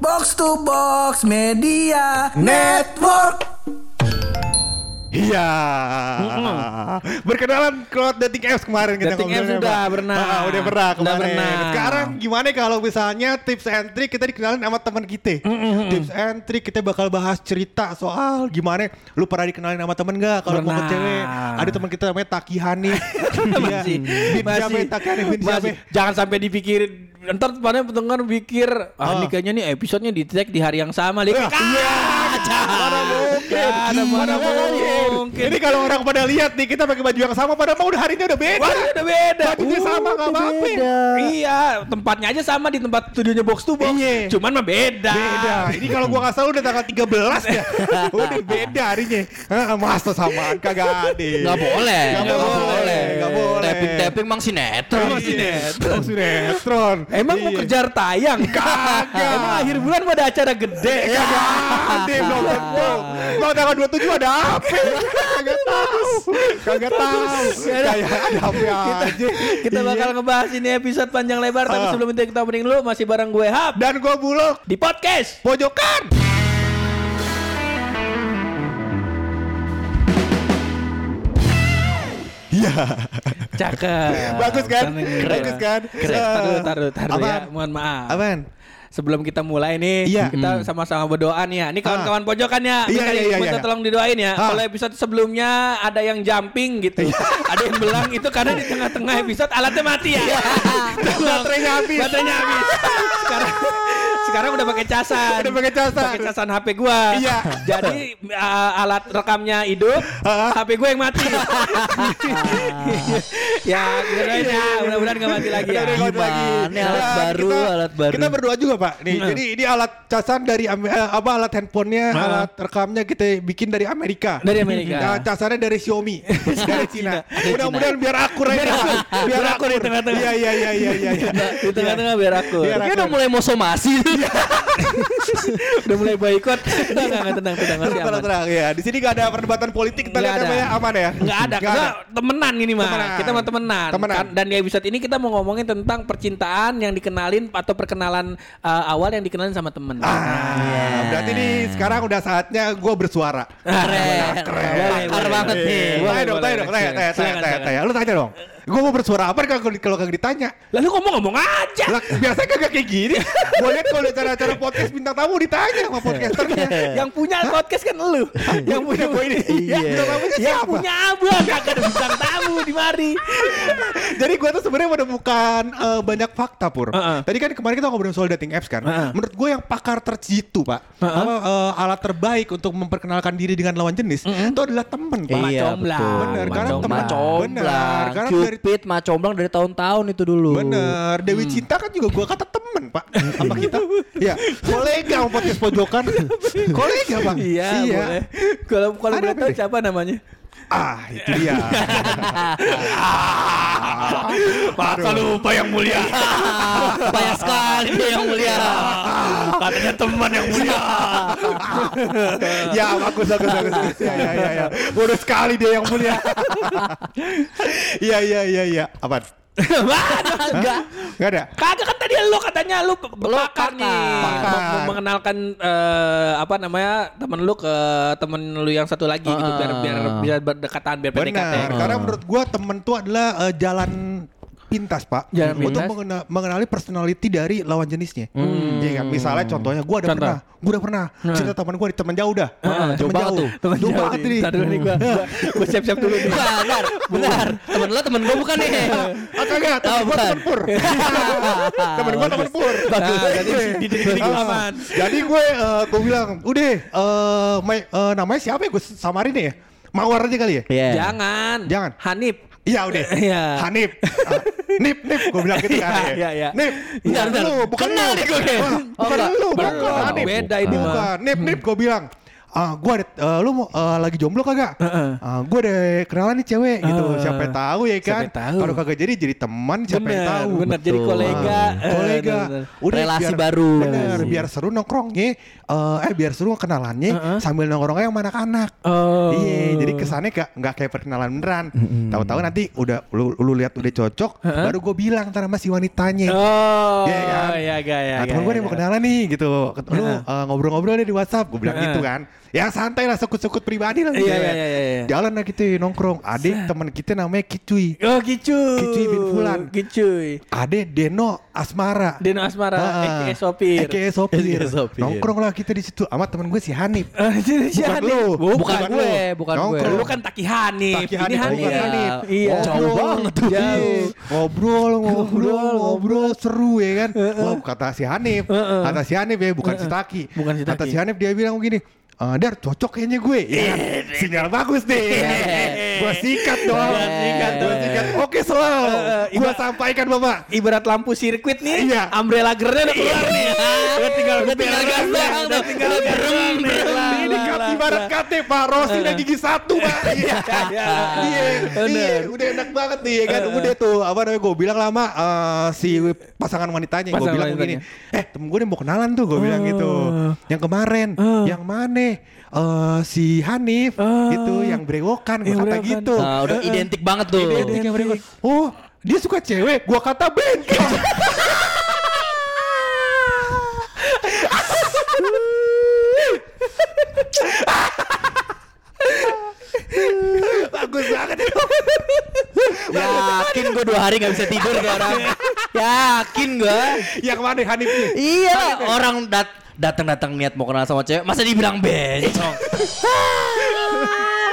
Box to Box Media Network. Iya. Berkenalan Cloud Dating Apps kemarin kita Dating apps udah Pak. pernah. Ah, udah pernah Udah kemarin. pernah. Sekarang gimana kalau misalnya tips and trick kita dikenalin sama teman kita. Tips and trick kita bakal bahas cerita soal gimana lu pernah dikenalin sama temen gak kalau mau ke cewek. Ada teman kita namanya Taki Hani. Iya. masih Bin siapa masih? Taki Hani bin siapa? masih jangan sampai dipikirin ntar pada pendengar pikir ah ini kayaknya nih episodenya di tag di hari yang sama Iya. Lik. Mana mungkin? Ada mana mungkin? mungkin. Ini kalau orang pada lihat nih kita pakai baju yang sama padahal mau udah harinya udah beda. Wah, udah beda. Bajunya sama gak apa-apa. Iya, tempatnya aja sama di tempat studionya box to box. Iya. Cuman mah beda. Beda. Ini kalau gua nggak salah udah tanggal 13 ya. udah beda harinya. Hah, Masa samaan kagak ada. Nggak boleh. Nggak boleh. Tapping tapping mang sinetron. Emang sinetron. Sinetron. Emang mau Iya. kejar tayang? Kagak. Emang akhir bulan mau ada acara gede? Kagak ada belum tentu. Mau tanggal 27 ada apa? Kagak tahu. Kagak tahu. Kayak ada apa aja. Kita bakal ngebahas ini episode panjang lebar Tapi Ah. sebelum itu kita opening dulu Masih bareng gue Hap Dan gua bulog Di podcast pojokan. Cakep Bagus kan? Keren. Bagus kan? Keren Eh, Taruh taruh taruh ya? Mohon maaf Apaan? Sebelum kita mulai nih Iya. Kita sama-sama berdoa nih ya Ini kawan-kawan pojokan ya Iya, Minta- iya, iya, minta iya. tolong didoain ya Ah. Kalau episode sebelumnya Ada yang jumping gitu Ada yang belang itu karena di tengah-tengah episode Alatnya mati ya Baterainya habis. Baterainya habis Sekarang sekarang udah pakai casan. Udah pakai casan. Pakai casan HP gua. Iya. Jadi uh, alat rekamnya hidup, Ah. HP gue yang mati. ya, kirain ya, mudah-mudahan nggak mati lagi ya. Gimana? lagi. Alat Nah, baru, kita, alat baru. Kita berdoa juga pak. Nih, Hmm. jadi ini alat casan dari eh, apa alat handphonenya, Ah. alat rekamnya kita bikin dari Amerika. Dari Amerika. Nah, casannya dari Xiaomi, dari Cina. Mudah-mudahan biar akur aja. Biar, Biar akur di tengah-tengah. Iya iya iya iya iya. iya. Di tengah-tengah biar aku. Biar Tapi udah mulai mau somasi. Udah mulai boykot. Enggak, enggak, tenang, tenang, masih Tenang, aman. tenang, ya. Di sini gak ada perdebatan politik. Kita lihat ada. apa ya aman ya. Enggak ada, Nggak kita temenan gini mah. Kita mah temenan. Temenan. Kan- Dan di episode ini kita mau ngomongin tentang percintaan yang dikenalin atau perkenalan uh, awal yang dikenalin sama temen. Ah, berarti nih sekarang udah saatnya gue bersuara. Keren. Pakar boleh. banget nih. Tanya dong, tanya dong, tanya, tanya, tanya. Lu tanya dong. Gue mau bersuara apa kalau kalau kagak ditanya? Lalu ngomong-ngomong aja. Lah, biasanya kagak kayak gini. Gue lihat kalau di acara-acara podcast bintang tamu ditanya sama podcasternya. yang punya podcast kan lu. yang punya gue ini. Iya. Bintang tamunya Yang punya abang kagak ada bintang tamu di mari. Jadi gue tuh sebenarnya menemukan eh, banyak fakta pur. Heeh. Tadi kan kemarin kita ngobrolin soal dating apps kan. Heeh. Menurut gue yang pakar terjitu pak, apa, eh, alat terbaik untuk memperkenalkan diri dengan lawan jenis itu adalah temen pak. Iya. Bener, karena teman- bener, karena dari- Cupid, Macomblang dari tahun-tahun itu dulu. Bener, Dewi Cinta kan juga gua kata temen pak sama kita. Ya, kolega podcast pojokan. kolega bang. Iya, boleh. Kalau kalau boleh tahu siapa namanya? Ah, itu dia. Masa lupa yang mulia. Banyak sekali yang mulia. Katanya teman yang mulia. ya, bagus, bagus, bagus. Ya, ya, ya, ya. Bodoh sekali dia yang mulia. Iya, iya, iya, iya. Apaan? Enggak. Gak ada. Kagak kan tadi lu katanya lu pakar nih. pakar. Mengenalkan eh, apa namanya temen lu ke temen lu yang satu lagi gitu biar biar bisa berdekatan biar PDKT. Benar, karena menurut gua temen tuh adalah eh, jalan pintas pak Jalan untuk pintas. mengena- mengenali personality dari lawan jenisnya. Iya kan? Misalnya contohnya gua udah Contoh. pernah, gua udah pernah cerita teman gua di teman jauh dah, Heeh, jauh banget tuh. Temen jauh jauh banget nih. nih. Dulu nih gua, gua, gua siap-siap dulu nih. Benar, benar. Temen lo temen gue bukan nih. Ah kagak, temen Oh, gua bukan. temen pur. temen gua temen pur. Nah, jadi Ah. Jadi gue eh, gue bilang, udah, eh eh, namanya siapa ya? Gue samarin ya. Mawar aja kali ya. Iya. Jangan. Jangan. Hanif. Iya udah. Iya. Hanif. Ah, nip, nip. Gue bilang gitu kan. Iya, ya. iya, iya. Nip. Bentar, Bukan bentar. lu, bukan Kenal lu. nih gue. Oh, Bukan enggak. lu, bukan. Hanif. Beda ini mah. Bukan. Nip, nip. Gue bilang. Ah gue ada eh, lu eh, lagi jomblo kagak? Ah, gue ada kenalan nih cewek gitu. Ah. Siapa yang tahu ya kan? yang. Kalau kagak jadi jadi teman siapa yang Bener, tahu. bener. Jadi Betul. kolega. Ah, Eh, kolega. bener. Relasi baru. Bener, biar seru nongkrongnya. eh eh biar seru kenalannya sambil nongkrongnya sama anak-anak. Oh. Iya, jadi kesannya gak, nggak kayak perkenalan beneran. Tahu-tahu nanti udah lu, lu lihat udah cocok, baru gue bilang ntar sama si wanitanya. Oh, Iya kan? ya gak ya. nah, temen gue nih mau kenalan nih gitu. Lu eh, ngobrol-ngobrol deh di WhatsApp, gue bilang gitu kan. Ya santai lah, sekut-sekut pribadi lah. Iya, gitu iya, ya. iya, iya. Jalan lah gitu nongkrong. Adik teman kita namanya Kicuy. Oh, Kicuy. Kicuy bin Fulan. Kicuy. Ade Deno Asmara. Deno Asmara, Heeh. aka Sopir. Aka Sopir. Aka Sopir. Nongkrong lah kita di situ sama temen gue si Hanif. Jadi si Bukan Hanif. lu. Bukan, Bukan gue, bukan gue. Nongkrong. Lu kan Taki Hanif. Taki Ini Hanif, Hanif. bukan Hanif. Iya. Jauh banget tuh. Jauh. Ngobrol, ngobrol, ngobrol, seru ya kan. Oh, kata si Hanif, kata si Hanif ya, bukan si Taki. Bukan si Kata Taki. si Hanif dia bilang begini, "Eh, Dar cocok kayaknya gue. Ya kan? Sinyal bagus nih Gue sikat dong. Gua sikat, Gue sikat. Oke selalu Eh, Gue sampaikan bapak. Ibarat lampu sirkuit nih, Iya. umbrella gernya udah keluar nih. Udah tinggal Udah tinggal gas udah tinggal Udah. Lah, Ini ibarat kate Pak. Rosi dan gigi satu Pak. Iya. Iya. Iya. Iya. Udah enak banget nih. Ya kan? Udah tuh Apa namanya gue bilang lama eh, Si pasangan wanitanya Gue bilang begini. Eh temen gue nih mau kenalan tuh Gue bilang gitu. Yang kemarin Yang mana Eh, Si Hanif Itu yang brewokan Gue kata gitu. Nah, udah identik banget tuh. Identik yang brewokan. Oh dia suka cewek Gue kata bengkel. Bagus banget. Itu Yakin gue dua hari gak bisa tidur sekarang. Yakin gue. Yang mana Hanifnya Iya orang dat datang-datang niat mau kenal sama cewek, masa dibilang bencong.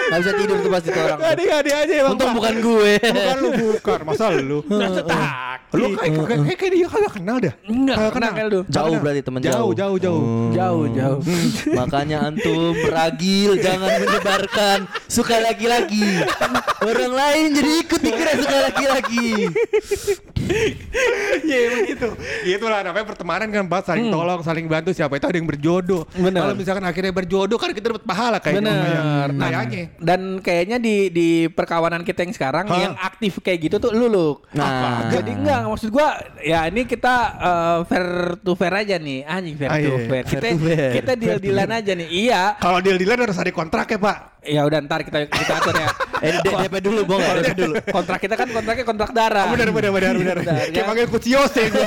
gak bisa tidur tuh pasti tuh orang. tuh. Adik-adik aja emang Untung bukan gue. Bukan lu bukan Masa lu Lu kayak kayak kayak kayak dia kagak kenal dah Enggak Kagak kenal. Jauh Kenal. berarti temen Jauh jauh. jauh jauh Jauh, jauh. Makanya antum ragil jangan menyebarkan suka laki-laki. Orang lain jadi ikut dikira suka laki-laki. Iya emang gitu Itulah namanya pertemanan kan Pak Saling tolong Saling bantu Siapa itu ada yang berjodoh Bener. Kalau misalkan akhirnya berjodoh Kan kita dapat pahala kayak Bener. Nah, Kayaknya dan kayaknya di di perkawanan kita yang sekarang Hah? yang aktif kayak gitu tuh lu lu. Nah. jadi enggak maksud gua ya ini kita eh, fair to fair aja nih. Anjing fair Ah, to iya. fair. Fair Kita to fair. kita deal-dealan aja nih. Iya. Kalau deal-dealan harus ada kontrak ya Pak Ya udah ntar kita kita atur ya. Eh, D- DP dulu, Bang. DP dulu. Kontrak kita kan kontraknya kontrak darah. Benar benar benar benar Benar, Kayak ya. panggil Kuciose gue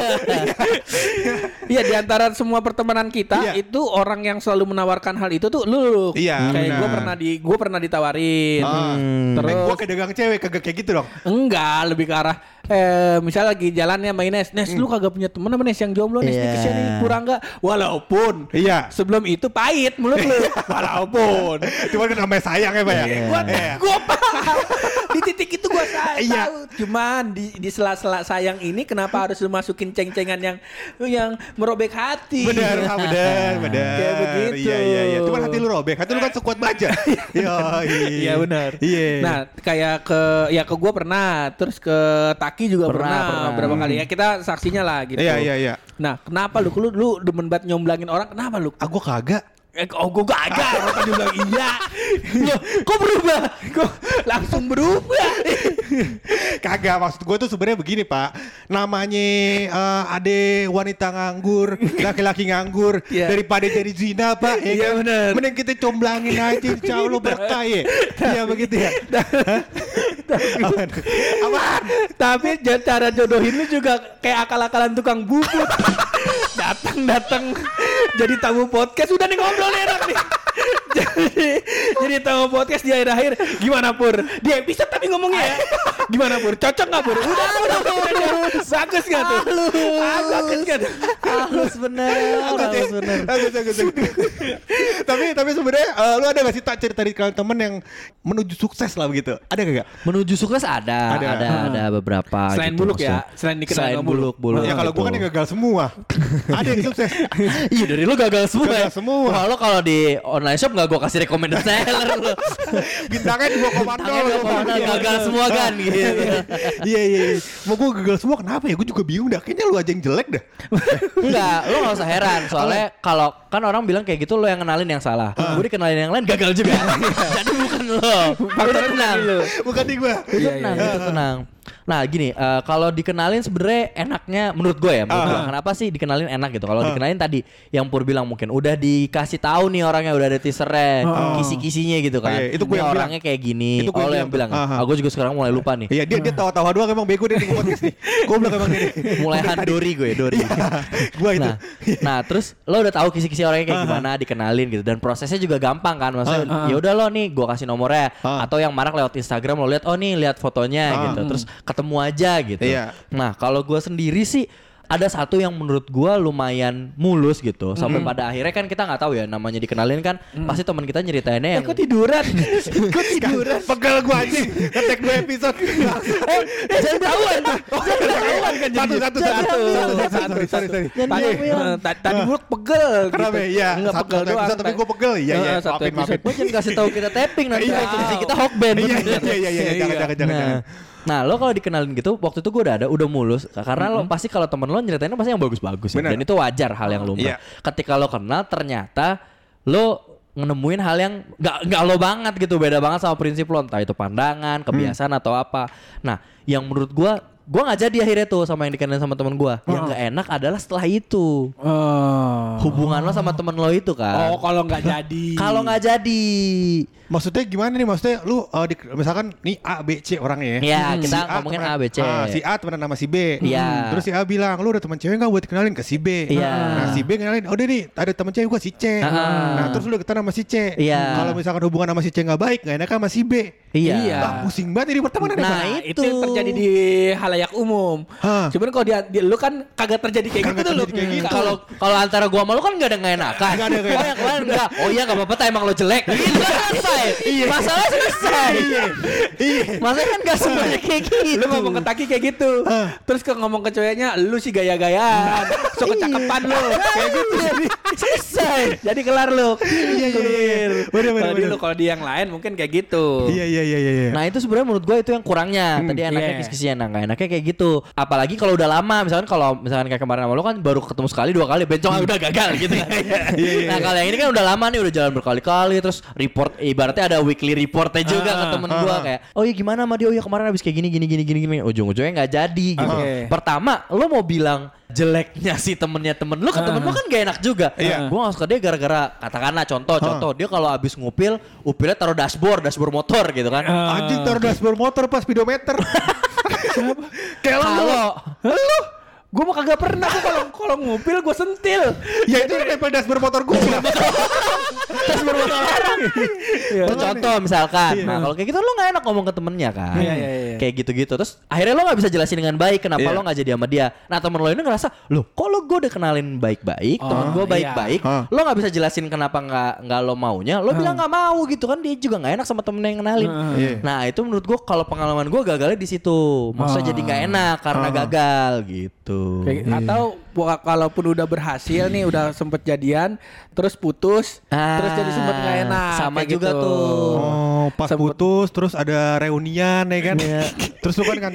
Iya di antara semua pertemanan kita Iya. itu orang yang selalu menawarkan hal itu tuh lu. lu. Iya, Kayak gue pernah di gue pernah ditawarin. Ah. Terus Gue kayak dagang cewek Kagak kayak gitu dong Enggak, lebih ke arah eh misal lagi jalannya sama Ines, Nes lu kagak punya temen apa Nes yang jomblo Nes Iya. yeah. kesian kurang enggak? Walaupun Iya sebelum itu pahit mulut lu. Walaupun Cuman kan namanya sayang ya Pak ya gua Iya. gua paham. di titik itu Iya. tahu. Cuman di di sela-sela sayang ini kenapa harus masukin ceng-cengan yang yang merobek hati? Benar, ah, benar, benar. Kayak begitu. Iya, iya, iya. Cuman hati lu robek. Hati lu kan sekuat baja. Iya, Iya benar. Iya. Nah kayak ke ya ke gue pernah, terus ke Taki juga Pernah, pernah, pernah. beberapa kali ya kita saksinya lah gitu. Iya, iya, iya. Nah kenapa lu lu lu demen banget nyomblangin orang? Kenapa lu? Ah, gua kagak. Eh, oh gue kagak, orang tadi bilang iya. Loh, kok berubah? Kok langsung berubah? Kagak maksud gue tuh sebenarnya begini pak namanya eh, ade wanita nganggur laki-laki nganggur Iya. daripada jadi zina pak ya Iya, kan? bener. mending kita comblangin aja insya Allah berkah ya iya begitu ya Apaan? Apaan? Tapi cara jodohin lu juga kayak akal-akalan tukang bubut. Datang-datang jadi tamu podcast udah nih ngobrol enak nih. jadi jadi tamu podcast di akhir-akhir gimana pur? Di episode tapi ngomongnya ya. Gimana pur? Cocok nggak pur? Udah udah udah, udah. Bagus nggak tuh? Bagus nggak tuh? Halus bener, halus bener. Bagus, bagus, tapi tapi sebenarnya eh, lu ada gak sih tak cerita dari kalian temen yang menuju sukses lah begitu ada gak? Menuju sukses ada, Ada. ada, ada, beberapa. Selain gitu buluk ya, selain dikenal Selain buluk. buluk, buluk. ya kalau gitu. gua kan yang gagal semua ada yang sukses Iya dari lu gagal semua. Gagal ya? semua. Lo kalau di online shop nggak gue kasih recommended seller lo. Bintangnya dua komando. Gagal semua kan gitu. Iya iya. iya. Mau gue gagal semua kenapa ya? Gue juga bingung dah. Kayaknya lu aja yang jelek dah. Enggak, lo gak usah heran Soalnya kalau kan orang bilang kayak gitu lo yang kenalin yang salah Gue dikenalin yang lain gagal juga Jadi bukan lo Udah tenang Bukan di gue. Itu tenang, itu tenang Nah gini, eh, kalau dikenalin sebenarnya enaknya menurut gue ya, menurut gue, kenapa sih dikenalin enak gitu? Kalau dikenalin tadi yang Pur bilang mungkin udah dikasih tahu nih orangnya udah ada teasernya, kisi-kisinya gitu kan. Iya, itu gue Ini yang orangnya kayak gini. Itu gue oh, yang bilang. bilang. Aha. Ah, gue juga sekarang mulai lupa nih. Iya dia dia tawa-tawa doang emang bego dia di podcast nih. Goblok emang dia. nih. mulai handori gue, Dori. Gua itu. Nah, nah terus lo udah tahu kisi-kisi orangnya kayak gimana, dikenalin gitu dan prosesnya juga gampang kan. Maksudnya ya udah lo nih gue kasih nomornya Ah. atau yang marak lewat Instagram lo lihat oh nih lihat fotonya gitu. Terus ketemu aja gitu. Iya. Nah, kalau gue sendiri sih ada satu yang menurut gua lumayan mulus gitu sampai pada akhirnya kan kita nggak tahu ya namanya dikenalin kan pasti teman kita nyeritainnya yang Kok tiduran? Kok tiduran? Pegel gue anjing. Ngetek dua episode. Eh, jangan ketahuan. Jangan kan Satu satu satu satu satu sorry sorry sorry. Tadi, eh, ta- tadi buruk pegel Kenapa gitu. ya? Enggak Satu pegel doang. tapi gue pegel. Iya iya. Eh, satu episode. Jangan kasih tahu kita tapping nanti Iya. kita hokben Iya iya iya iya iya. Jangan jangan jangan. Nah, lo kalau dikenalin gitu waktu itu gue udah ada udah mulus karena lo pasti kalau temen lo nyeritainnya pasti yang bagus-bagus ya. Dan itu wajar hal yang lumrah. Iya. Ketika lo kenal ternyata lo nemuin hal yang nggak nggak lo banget gitu beda banget sama prinsip lo entah itu pandangan kebiasaan atau apa. Nah yang menurut gue gue nggak jadi akhirnya tuh sama yang dikenalin sama temen gue. Yang nggak enak adalah setelah itu Oh. hubungan lo sama temen lo itu kan. Oh, kalau nggak jadi. Kalau nggak jadi, Maksudnya gimana nih? Maksudnya lu uh, di- misalkan nih A B C orangnya ya. Ya, Si kita ngomongin temenan- A, B, C. Ah, si A temenan sama si B. Iya. Terus si A bilang, "Lu udah teman cewek enggak buat kenalin ke si B?" Iya. Nah, si B kenalin, "Oh, udah nih, ada teman cewek gua si C." Ah. Nah, terus lu deketan sama si C. Iya. Kalau misalkan hubungan sama si C enggak baik, enggak enak sama si B. iya. Iya. Ah, pusing banget ini pertemanan Nah. Nah, itu. itu. yang terjadi di halayak umum. Hah. Cuman kalau dia, dia lu kan kagak terjadi kayak Kagak gitu terjadi kayak gitu. Kalau kalau antara gua sama lu kan gak ada nggak enakan. Nggak ada nggak oh yang kemarin enggak. Oh iya enggak apa-apa, emang lo jelek. Gitu kan selesai. Masalah selesai. Iya. Iya. Masalah kan gak semuanya kayak gitu. Lu ngomong ke Taki kayak gitu. Terus ke ngomong ke ceweknya, lu sih gaya-gayaan. So kecakapan lu. Kayak gitu. Selesai. Jadi kelar lu. Iya, iya, iya. Bener, bener, Kalau lu kalau di yang lain mungkin kayak gitu. Iya, iya, iya, iya. iya. Nah itu sebenarnya menurut gue itu yang kurangnya. Tadi enaknya iya. kis-kisnya, nah nggak enaknya kayak gitu. Apalagi kalau udah lama, misalkan kalau misalkan kayak kemarin sama lo kan baru ketemu sekali dua kali, bencong ah, udah gagal gitu. kan. nah kalau yang ini kan udah lama nih, udah jalan berkali-kali, terus report, ibaratnya ada weekly reportnya juga ke Ah, temen ah, gue ah. kayak, oh iya gimana sama dia, oh iya kemarin habis kayak gini, gini, gini, gini, gini, ujung-ujungnya nggak jadi gitu. Pertama, lo mau bilang jeleknya si temennya temen lu ke temen lu kan gak enak juga. Iya. Gue gak suka dia gara-gara katakanlah contoh, contoh dia kalau habis ngupil, upilnya taruh dashboard, dashboard motor gitu kan. Anjing taruh dashboard motor pas speedometer. Kayak lu. Kalau Lu Gue mah kagak pernah gua kalau kalau ngupil gue sentil. Ya itu nempel dashboard motor gua. dashboard motor orang. Iya. Itu contoh misalkan. Nah kalau kayak gitu lo gak enak ngomong ke temennya kan. Iya, iya, iya. Kayak gitu-gitu. Terus akhirnya lo gak bisa jelasin dengan baik kenapa Iya. lo gak jadi sama dia. Nah temen lo ini ngerasa, loh kok lo gue udah kenalin baik-baik, temen Oh, gue iya. baik-baik, lo gak bisa jelasin kenapa nggak nggak lo maunya, lo bilang nggak mau gitu kan dia juga nggak enak sama temen yang kenalin. Iya. Nah itu menurut gue kalau pengalaman gue gagalnya di situ, maksudnya jadi nggak enak karena gagal gitu. Kayak- Atau wa- kalaupun udah berhasil nih udah sempet jadian terus putus Ah, terus jadi sempet nggak enak sama kayak juga gitu. tuh. Oh, pas Sempet- putus terus ada reunian ya kan. Terus lu kan kan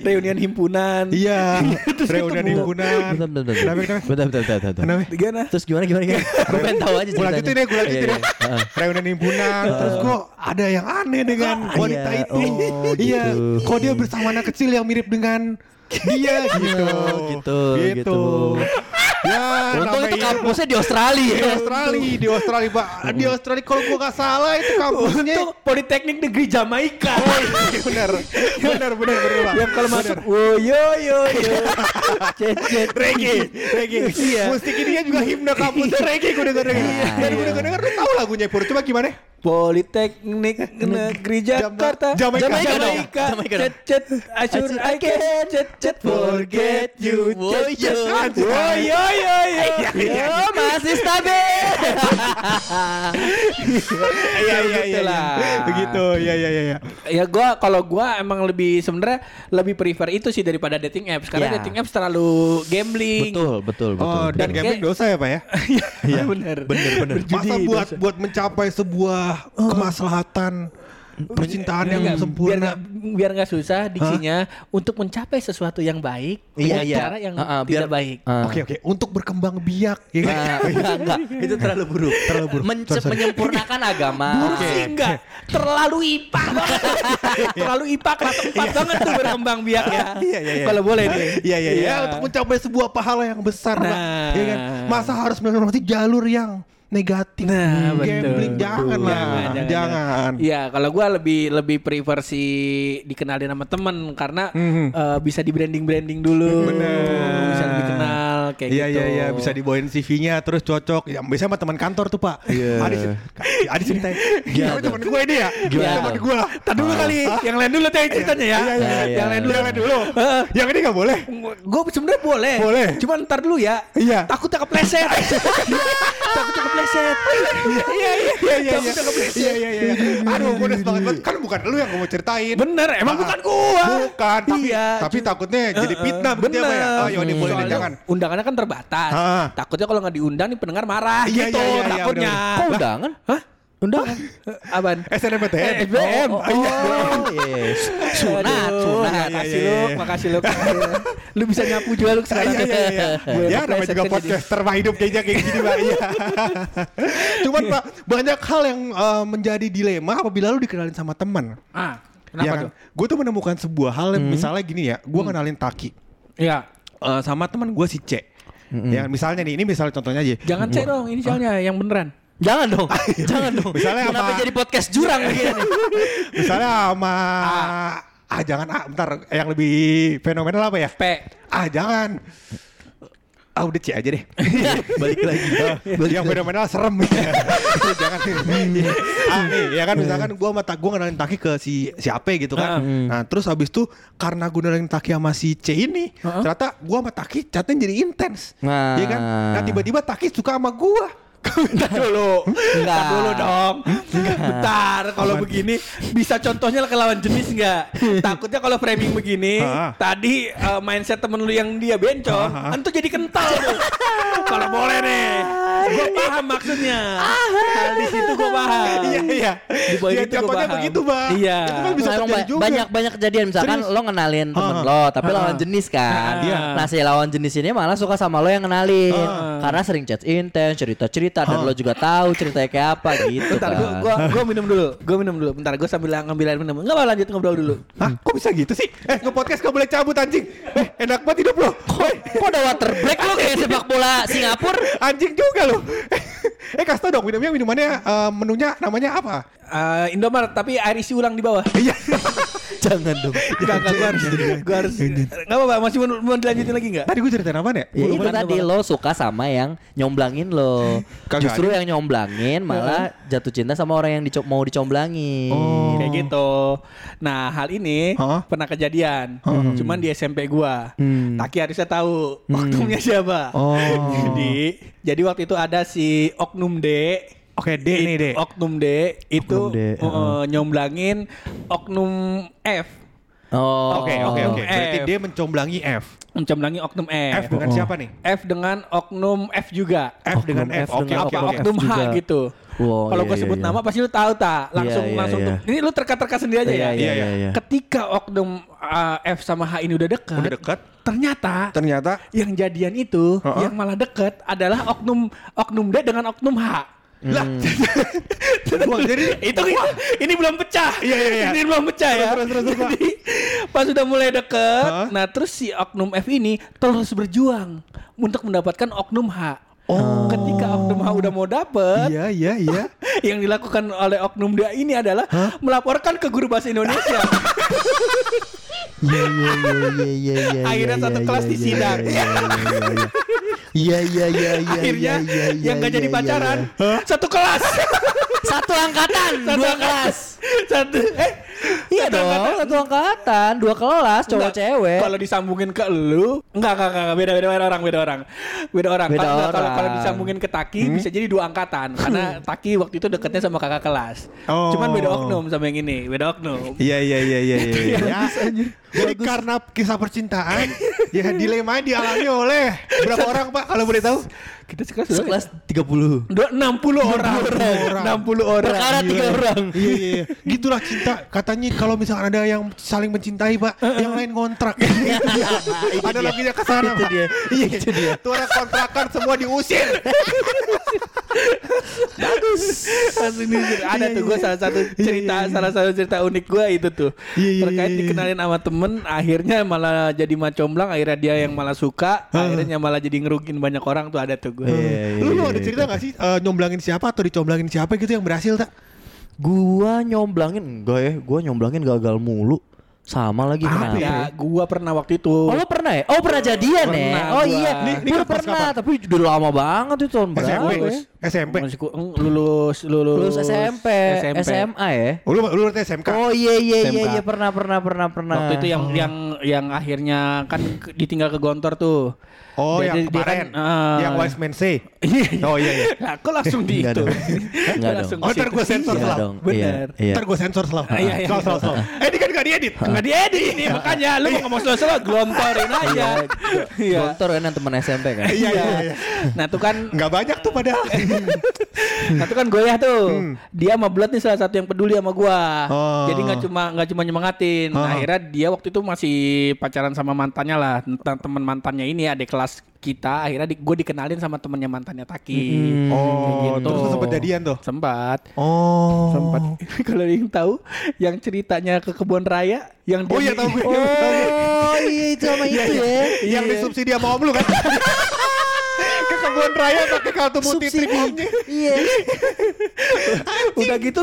reunian himpunan Iya, reunian ketemu. himpunan. Bentar, bentar, bentar. Kenapa, kenapa? Bentar, bentar, bentar, bentar. Kenapa? gimana Terus gimana gimana gimana? Gue pengen tahu aja Gue lanjutin ya, gue lanjutin ya. Iya, Reunian himpunan, terus kok ada yang aneh dengan wanita iya. itu. Oh, Iya, gitu. kok dia bersama anak kecil yang mirip dengan dia gitu. gitu, gitu. Ya, Untung itu kampusnya di Australia. di Australia, di Australia, Pak. Di Australia kalau gua nggak salah itu kampusnya. untuk Politeknik Negeri Jamaika Oh iya, benar. Benar, benar, benar, Pak. yang kalau masuk wo yo yo yo cet cet reggae, reggae. Iya. Musik ini juga himne kampusnya reggae gue denger. Iya, Dan denger denger lu tahu lagunya Pur. Coba gimana? Politeknik Negeri Jakarta Jamaika. Jamaika. Jamaika cet cet I can cet cet forget you cet cet yo. wo yo yo yo Yo masih stabil. Iya iya iya. Begitulah. iya. Begitu. Iya iya iya. iya. Ya gua kalau gua emang lebih sebenarnya lebih prefer itu sih daripada dating apps karena Ya. dating apps terlalu gambling. Betul, betul, betul. Oh, dan gambling dosa ya, Pak ya? Iya benar. Bener, bener. Masa buat buat mencapai sebuah kemaslahatan percintaan yang Biar sempurna. nggak biar nggak susah diksinya untuk mencapai sesuatu yang baik Iya, dengan iya. cara yang ah, tidak biar- baik. Ah. Oke oke, untuk berkembang biak ya kan? Nah, enggak, enggak. Itu terlalu buruk. Terlalu buruk. Mence- Sorry, sorry. menyempurnakan agama. Buruk sih enggak Terlalu IPA Terlalu IPA kelas 4 banget tuh berkembang biak ya Iya iya iya. Kalau boleh nih Iya iya iya. Untuk mencapai sebuah pahala yang besar, Pak. Nah. Iya kan? Masa harus melewati jalur yang negatif? Nah, betul. Gambling jangan lah. Jangan, Jangan. Iya, kalau gua lebih lebih prefer si dikenalin sama temen karena Mhm. eh, bisa di branding branding dulu, Bener. bisa lebih kenal kayak Iya gitu. iya iya bisa dibawain CV-nya terus cocok. Ya biasanya sama teman kantor tuh, Pak. Iya. Adi Adi ceritain. Gimana Gimana teman gue ini ya? Gimana Teman gue. Tadi dulu kali, yang lain dulu yang ceritanya ya. Iya, iya, iya. Yang lain dulu. Yang lain dulu. Yang ini nggak boleh. Gue sebenarnya boleh. Boleh. Cuman ntar dulu ya. Iya. Takutnya kepleset. Takutnya kepleset. Iya iya Iya iya iya. Takutnya kepleset. Iya iya iya. Aduh, gue udah semangat banget. Kan bukan lu yang gue mau ceritain. Bener, emang Ah, bukan gua. Bukan, tapi Iya, tapi takutnya jadi fitnah ya, ya. Oh, yaudah boleh jangan. Undangannya kan terbatas. Ah. Takutnya kalau nggak diundang nih pendengar marah Iya, gitu. iya, iya, iya, takutnya. bener-bener. Kok undangan? Hah? Undangan? Apaan? SNMPTN. Eh, SBM. Oh, oh, oh, iya, iya. Sunat, sunat. Makasih Iya, iya, lu, iya. makasih lu. lu bisa nyapu juga lu sekarang. Iya iya iya. Ya namanya juga jadi. podcaster mah hidup kayaknya kayak gini Pak. Iya. Cuman Pak banyak hal yang eh, menjadi dilema apabila lu dikenalin sama teman. Ah, kenapa Ya kan? tuh? Hmm. Gue tuh menemukan sebuah hal yang misalnya gini ya, gue kenalin Taki Iya. Eh, sama teman gue si C. Ya misalnya nih, ini misalnya contohnya aja. Jangan cek dong, inisialnya yang beneran. Jangan dong. Jangan dong. Misalnya Kenapa apa? jadi podcast jurang begini? Misalnya sama ah jangan ah bentar yang lebih fenomenal apa ya? P. Ah jangan. Ah udah C aja deh. Balik lagi. yang fenomenal serem ya. jangan. ah nih ya kan misalkan gua sama tak gua kenalin Taki ke si si Ape gitu kan. Nah, terus habis itu karena gua kenalin Taki sama si C ini, ternyata gua sama Taki chatnya jadi intens. Nah. Iya kan? Nah, tiba-tiba Taki suka sama gua. Bentar dulu. Enggak. Bentar dulu dong. Bentar, kalau begini bisa contohnya ke lawan jenis enggak? Takutnya kalau framing begini, tadi eh, mindset temen lu yang dia bencong, entu jadi kental tuh. kalau boleh nih. Gue paham maksudnya. Hal di situ gue paham. Iya iya. Di poin Ya, itu gua contohnya paham. begitu, Bang. Iya. Itu kan bisa terjadi ba- juga. banyak banyak kejadian misalkan Serius. lo ngenalin temen Ah. lo tapi Ah. lawan jenis kan. Iya. Nah si lawan jenis ini malah suka sama lo yang kenalin Ah. karena sering chat intens cerita-cerita dan lo juga tahu ceritanya kayak apa gitu Bentar, kan. gua, gua, gua minum dulu. Gua minum dulu. Bentar, gua sambil ngambil air minum. Enggak apa lanjut ngobrol dulu. Hah? Kok bisa gitu sih? Eh, nge-podcast gak boleh cabut anjing. Eh, enak banget hidup lo. Kok, kok ada water break lo kayak sepak bola Singapura? Anjing juga lo. eh, kasih tau dong minumnya minumannya eh, menunya namanya apa? Eh, Indomaret tapi air isi ulang di bawah. Iya. Jangan dong. Enggak, enggak, gua harus gua harus Enggak apa-apa, masih mau, mau dilanjutin lagi enggak? Tadi gue ceritain apa nih? Ya itu tadi lo suka sama yang nyomblangin lo. Kagak Justru ada. yang nyomblangin malah jatuh cinta sama orang yang dico- mau dicomblangin. Oh. Kayak gitu. Nah, hal ini Hah? pernah kejadian. Cuman di SMP gua. Hmm. Taki harusnya tahu oknumnya siapa. Oh. jadi, jadi waktu itu ada si Oknum D. Oke, D nih, D. Oknum D itu Oknum D, uh, nyomblangin Oknum F. Oh. Oke, oke, oke. Berarti dia mencomblangi F. Mencomblangin Oknum F. F dengan siapa nih? F dengan Oknum F juga. F dengan Oknum F. F Oke, oke, apa oke. oknum H juga. gitu. Wow, Kalau iya, gue iya, sebut iya. nama pasti lu tahu tak. Langsung Iya, iya, langsung iya. tuh. Ini lu terka-terka sendiri aja Iya, ya. iya, iya. iya. Ketika oknum uh, F sama H ini udah deket, Udah dekat. ternyata Ternyata yang jadian itu, Heeh. yang malah deket adalah oknum oknum D dengan oknum H. Lah, Wah, jadi itu ini belum pecah. Iya, iya, iya. Ini belum pecah ya. Terus, terus, terus. Jadi pas sudah mulai deket, Hah? nah terus si oknum F ini terus berjuang untuk mendapatkan oknum H. Oh. Ketika oknum H udah mau dapet, Iya, iya, iya. yang dilakukan oleh oknum dia ini adalah melaporkan ke guru bahasa Indonesia. Iya iya iya iya iya iya. Akhirnya satu kelas disidang. Iya iya iya iya. Akhirnya iya, iya, yang gak iya, jadi iya, pacaran iya. satu kelas. Satu angkatan, Satu dua angkatan. kelas. Satu eh Iya dong, satu angkatan, dua kelas, cowok Enggak, cewek. Kalau disambungin ke lu, enggak enggak enggak, enggak, beda beda beda orang, beda orang. Beda orang. Beda Kalau- Kalau orang. kalau disambungin ke Taki bisa jadi dua angkatan karena Taki waktu itu deketnya sama kakak kelas. Oh. Cuman beda oknum sama yang ini, beda oknum. Iya iya iya iya iya. ya. Jadi karena kisah percintaan ya dilema dialami oleh berapa orang Pak kalau boleh tahu? Kita sekelas berapa? Sekelas 30. Dua- 60 orang. orang. 60 orang. Perkara tiga orang. Iya iya iya. Gitulah cinta. Katanya kalau misalkan ada yang saling mencintai Pak, yang lain kontrak. ada lagi yang ke sana Pak. dia. Iya Itu dia. Tuh orang kontrakan semua diusir. Langsung diusir. Ada tuh gue salah satu cerita salah satu cerita unik gue itu tuh Iya, iya, terkait iya, iya. dikenalin sama temen akhirnya malah jadi macomblang akhirnya dia yang malah suka akhirnya malah jadi ngerugin banyak orang tuh ada tuh gue Iya, Lu, ada cerita gak sih eh, nyomblangin siapa atau dicomblangin siapa gitu yang berhasil tak? Gua nyomblangin enggak ya, gua nyomblangin gagal mulu. Sama lagi Apa kenapa? ya gue pernah waktu itu Oh lo pernah ya? Oh pernah jadian Pernah ya? Oh gua. iya, Ini- Gua pernah, kapan? tapi udah lama banget itu tahun berapa SMP, ya? SMP. Ku- eng, lulus lulus Lulus SMP, SMP. SMA ya? Oh, lu lu berarti SMK. Oh iya iya iya SMK. iya pernah pernah pernah pernah. Waktu itu yang yang yang akhirnya kan ke- ditinggal ke Gontor tuh. Oh, Dia- yang dia- dia kemarin. kan, eh, yang Wise Man Say. Iya. Oh iya iya. Nah, kok langsung di Enggak itu? dong. Enggak langsung Oh, ntar sih? sensor Iya Slow. dong. Bener. Iya. Ntar gue sensor slow. Ah, iya, iya. Slow, slow, slow. Eh, ini kan gak diedit. Enggak diedit ini makanya lu mau ngomong slow-slow glontorin aja. Iya. Gontor kan yang teman SMP kan? Iya, iya, iya. Nah, tuh kan Nggak banyak tuh padahal. nah tuh kan goyah tuh. Dia sama Blood nih salah satu yang peduli sama gua. Oh. Jadi nggak cuma nggak cuma nyemangatin. Oh. Akhirnya dia waktu itu masih pacaran sama mantannya lah, tentang teman mantannya ini adik kelas kita. Akhirnya di, gue dikenalin sama temennya mantannya Taki. Oh, gitu. terus lu sempet jadian tuh. Sempat. Oh. Sempat. Kalau yang tahu yang ceritanya ke kebun raya yang Oh iya tahu gue. Oh iya itu sama itu ya. Yang disubsidi sama om lu kan. Ke kebun raya pakai kartu putih trip omnya. Iya. Udah gitu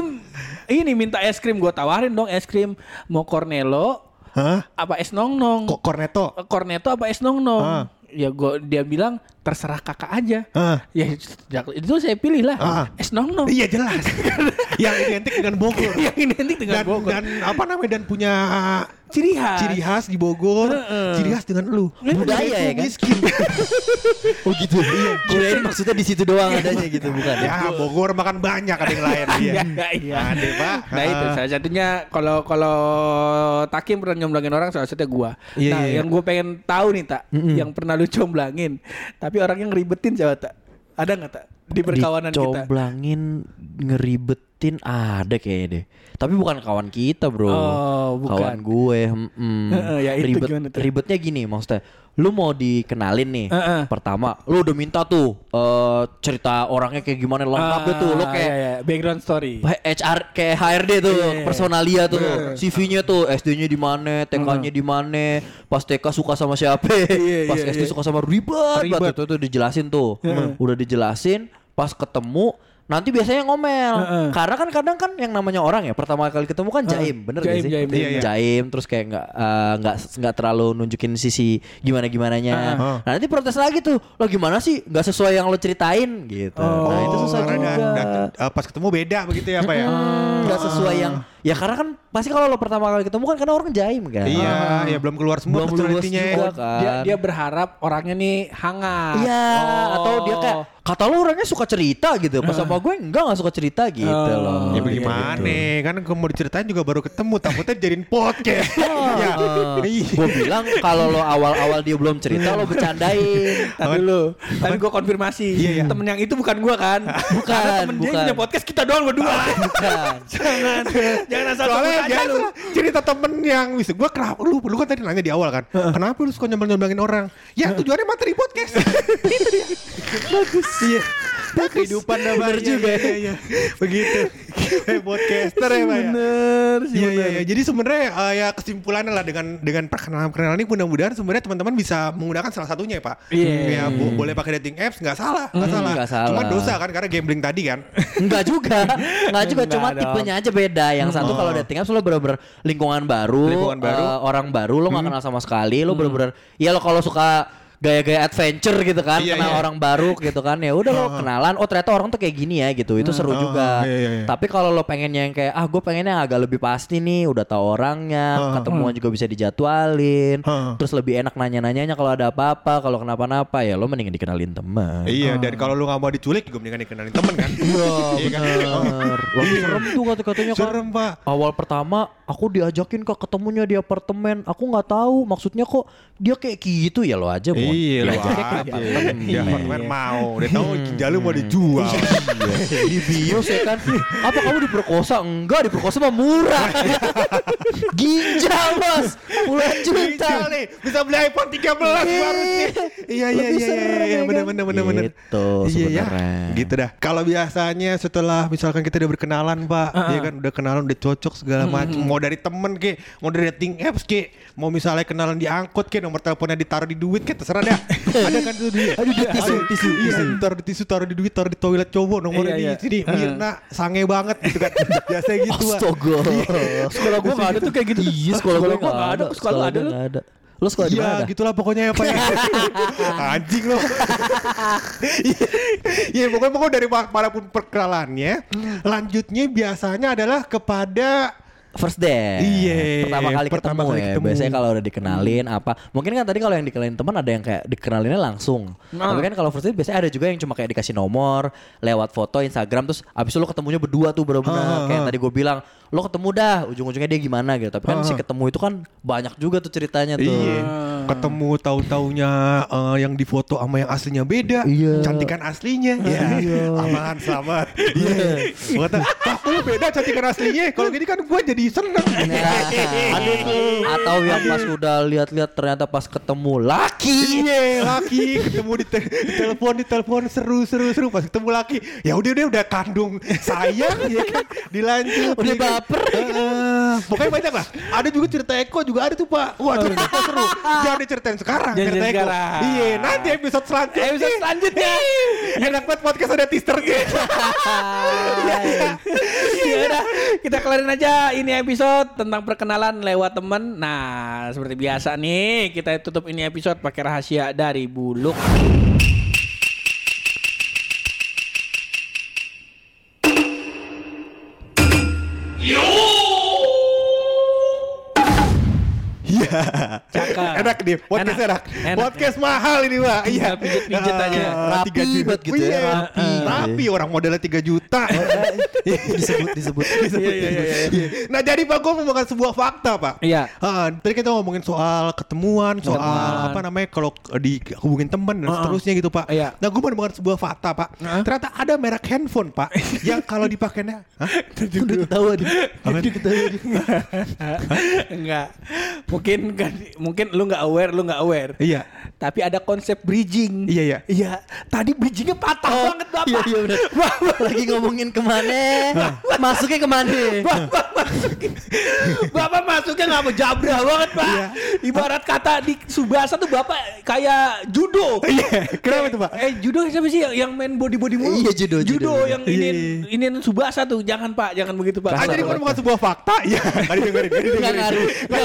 ini minta es krim gue tawarin dong es krim mau cornello Hah? apa es nong nong Kok cornetto? cornetto apa es nong nong Ah. ya gua dia bilang terserah kakak aja Ah. ya itu saya pilih lah Ah. es nong nong Iya jelas. yang identik dengan Bogor. yang identik dengan dan, Bogor dan apa namanya dan punya ciri khas ciri khas di Bogor, Heeh. ciri khas dengan lu. Budaya ya kan? miskin. Oh gitu. Iya. Kirain maksudnya di situ doang adanya gitu bukan ya? ya Bogor makan banyak ada yang lain dia. Iya, iya. Ada Pak. Nah itu salah satunya kalau kalau Takim pernah nyomblangin orang salah satunya gua. Iya, nah iya, iya. yang gua pengen tahu nih tak, yang pernah lu comblangin, tapi orang yang ngeribetin siapa tak? Ada nggak tak di perkawanan kita? Dicomblangin ada kayaknya deh. Tapi bukan kawan kita bro. Oh, bukan. Kawan gue. Heeh, ya itu Ribet, gimana tuh? ribetnya gini maksudnya. Lu mau dikenalin nih. Heeh. Pertama, lu udah minta tuh eh, cerita orangnya kayak gimana lengkap deh tuh. Lu Ah, kayak iya, iya. background story. HR kayak HRD tuh, Iya. personalia tuh, CV-nya tuh, SD-nya di mana, TK-nya di mana, pas TK suka sama siapa, Iya, pas iya, SD iya. suka sama ribet, Ribet. tuh, tuh dijelasin tuh, udah dijelasin, pas ketemu nanti biasanya ngomel, Heeh. karena kan kadang kan yang namanya orang ya pertama kali ketemu kan jaim, bener Jaim, gak sih? jaim, Iya, iya. Jaim, terus kayak nggak eh, nggak nggak terlalu nunjukin sisi gimana gimananya. Heeh. Nah nanti protes lagi tuh, lo gimana sih nggak sesuai yang lo ceritain gitu. nah itu susah Oh, karena juga. dan- dan, eh, pas ketemu beda begitu ya Pak ya. nggak sesuai yang ya karena kan pasti kalau lo pertama kali ketemu kan karena orang jaim kan Iya, ya belum keluar semua Belum luas personality-nya. juga ya. kan Dia dia berharap orangnya nih hangat. iya Oh. atau dia kayak kata lo orangnya suka cerita gitu pas sama gue enggak nggak suka cerita gitu Oh. loh Ya Gitu. bagaimana? Kan kalau mau diceritain juga baru ketemu, takutnya jadiin podcast. ya. gue bilang kalau lo awal-awal dia belum cerita lo bercandain Tapi dulu, tadi gue konfirmasi. Iya, iya. Temen yang itu bukan gue kan? Bukan, Karena temen dia bukan. punya podcast kita doang berdua. bukan jangan, jangan asal Soalnya aja. lu. cerita temen yang wis gue kenapa lu lu kan tadi nanya di awal kan kenapa lu suka nyembang nyembangin orang? Ya tujuannya materi podcast. Itu dia. Bagus. Iya kehidupan dah bener juga iya, iya. begitu Kayak podcaster ya Pak ya Bener sih Iya iya bener. iya. Jadi sebenarnya eh, ya kesimpulannya lah dengan dengan perkenalan perkenalan ini mudah-mudahan sebenarnya teman-teman bisa menggunakan salah satunya ya Pak. Iya. Ya bo- boleh pakai dating apps nggak salah nggak salah. nggak salah. Cuma dosa kan karena gambling tadi kan. Enggak juga Enggak juga Cuma dong. tipenya aja beda Yang satu Oh. kalau dating apps Lo bener-bener lingkungan baru Lingkungan baru. eh, Orang baru Lo gak kenal sama sekali Lo bener-bener Ya lo kalau suka gaya-gaya adventure gitu kan, Iya, kenal iya. orang baru gitu kan. Ya udah lo kenalan, oh ternyata orang tuh kayak gini ya gitu. Itu seru juga. iya, iya, iya. Tapi kalau lo pengennya yang kayak ah gue pengennya yang agak lebih pasti nih, udah tahu orangnya, ketemuan juga bisa dijadwalin. Terus lebih enak nanya-nanyanya kalau ada apa-apa, kalau kenapa-napa ya lo mendingan dikenalin teman. Iya, dan kalau lu gak mau diculik juga mendingan dikenalin temen kan. Iya kan? Bener. Lagi serem tuh kata-katanya kan. Serem, Pak. Awal pertama aku diajakin ke ketemunya di apartemen. Aku nggak tahu maksudnya kok dia kayak gitu ya lo aja mau. Iya, diajaknya ke aja. apartemen. Mau. Dia tahu ginjal lu mau dijual. di bios ya kan apa kamu diperkosa? Enggak diperkosa mah murah. Ginjal mas. Puluhan juta. Nih, bisa beli iPhone 13 baru sih. Iya, iya, iya, serem, iya, ya bener, kan? bener, bener, bener. Gitu Iya ya, gitu dah. Kalau biasanya setelah misalkan kita udah berkenalan, Pak, ya kan? Udah kenalan, udah cocok segala macam. Mau dari temen ke, mau dari dating apps ke, mau misalnya kenalan di angkot ke, nomor teleponnya ditaruh di duit ke, terserah dah. Ada kan tuh dia. Ada di tisu, tisu, iya, taruh di tisu, taruh di duit, taruh di toilet cowok, nomornya Iya, iya. di sini. Mirna, sange banget gitu kan. Biasanya gitu. Astaga Sekolah gue gak ada tuh kayak gitu Iya sekolah gue gak nggak ada sekolah ada gue lu? gak ada Lo sekolah di Iya mana? gitulah pokoknya ya Pak ya. Anjing lo Iya pokoknya, pokoknya dari pa- para pun perkenalannya Lanjutnya biasanya adalah kepada First date. Iya, Pertama kali pertama ketemu kali ya. ketemu. Biasanya kalau udah dikenalin apa. Mungkin kan tadi kalau yang dikenalin teman ada yang kayak dikenalinnya langsung. Nah. Tapi kan kalau first date biasanya ada juga yang cuma kayak dikasih nomor, lewat foto Instagram terus abis itu lo ketemunya berdua tuh Ah, bener-bener kayak ah. tadi gue bilang lo ketemu dah ujung-ujungnya dia gimana gitu. Tapi kan si ketemu itu kan banyak juga tuh ceritanya tuh. Iya Ketemu tahu-taunya eh, yang di foto sama yang aslinya beda. Iya. Cantikan aslinya. Iya. Aman selamat. Iya. Lu beda cantikan aslinya? Kalau gini kan gue jadi seneng. Nah, Ada tuh. Atau yang pas udah lihat-lihat ternyata pas ketemu laki. Iya laki. Ketemu di, te- di telepon di telepon. Seru seru seru. Pas ketemu laki ya udah udah udah kandung sayang ya kan? Dilanjut Udah ya baper. Heeh. pokoknya banyak lah. Ada juga cerita Eko juga ada tuh pak. Wah cerita seru jangan diceritain sekarang Jangan cerita Eko sekarang. iya nanti episode selanjutnya Episode selanjutnya. enak banget podcast ada teasernya ya udah kita kelarin aja ini episode tentang perkenalan lewat temen. Nah, seperti biasa nih kita tutup ini episode pakai rahasia dari Buluk. Iya. Cakep. Enak nih, podcast Enak. enak. Enak. Podcast mahal ini, Pak. Iya, Tinggal pijet-pijet aja. Ah, Rapi juta. banget gitu ya, Iya, rapi. Rapi orang modelnya 3 juta. disebut disebut. Iya, iya, iya, iya. Nah, jadi Pak gue membawakan sebuah fakta, Pak. Iya. Ah, tadi kita ngomongin soal ketemuan, soal Ketemuan. apa namanya kalau di hubungin temen dan Heeh. seterusnya gitu, Pak. Iya. Nah, gue menemukan sebuah fakta, Pak. Ternyata ada merek handphone, Pak, yang kalau dipakainya? Udah ketawa dia. Udah ketawa. Enggak. Mungkin kan mungkin lu nggak aware, lu nggak aware. Iya. Tapi ada konsep bridging. Iya, iya. Iya. Tadi bridgingnya patah banget Bapak. Iya iya benar. Lagi ngomongin ke mana? Masuknya ke mana? Bapak masukin Bapak masuknya nggak mau jabra banget pak Iya. Ibarat kata di Subasa tuh Bapak kayak judo Iya. Kenapa tuh, Pak? Eh judo siapa sih yang, yang main body-body mulu Iya, judo, judo. yang ini Iya. ini Subasa tuh Jangan pak Jangan begitu pak Ah, jadi menemukan sebuah fakta, iya. Tadi dengerin, tadi dengerin. Nggak ngaruh, nggak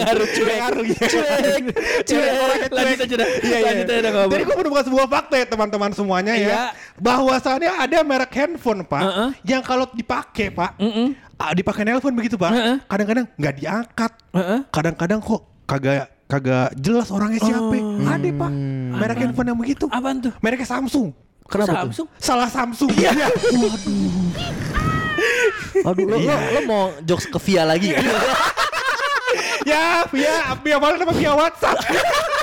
ngaruh, nggak ngaruh, cuek, iya. cuek, cuek. Lanjut aja dah Iya, iya. Lanjut aja dah. Jadi gue menemukan sebuah fakta ya teman-teman semuanya Iya. ya. Bahwasannya ada merek handphone pak, Heeh. yang kalau dipakai pak, Mm-mm. ah, dipakai nelpon begitu pak, kadang-kadang nggak diangkat, Heeh. kadang-kadang kok kagak kagak jelas orangnya siapa. Ada pak, merek handphone yang begitu. Apaan tuh? Mereknya Samsung. Kenapa Samsung? Salah Samsung. Iya. Aduh lo, lo, lo mau jokes ke Via lagi ya, via via mana nama via WhatsApp.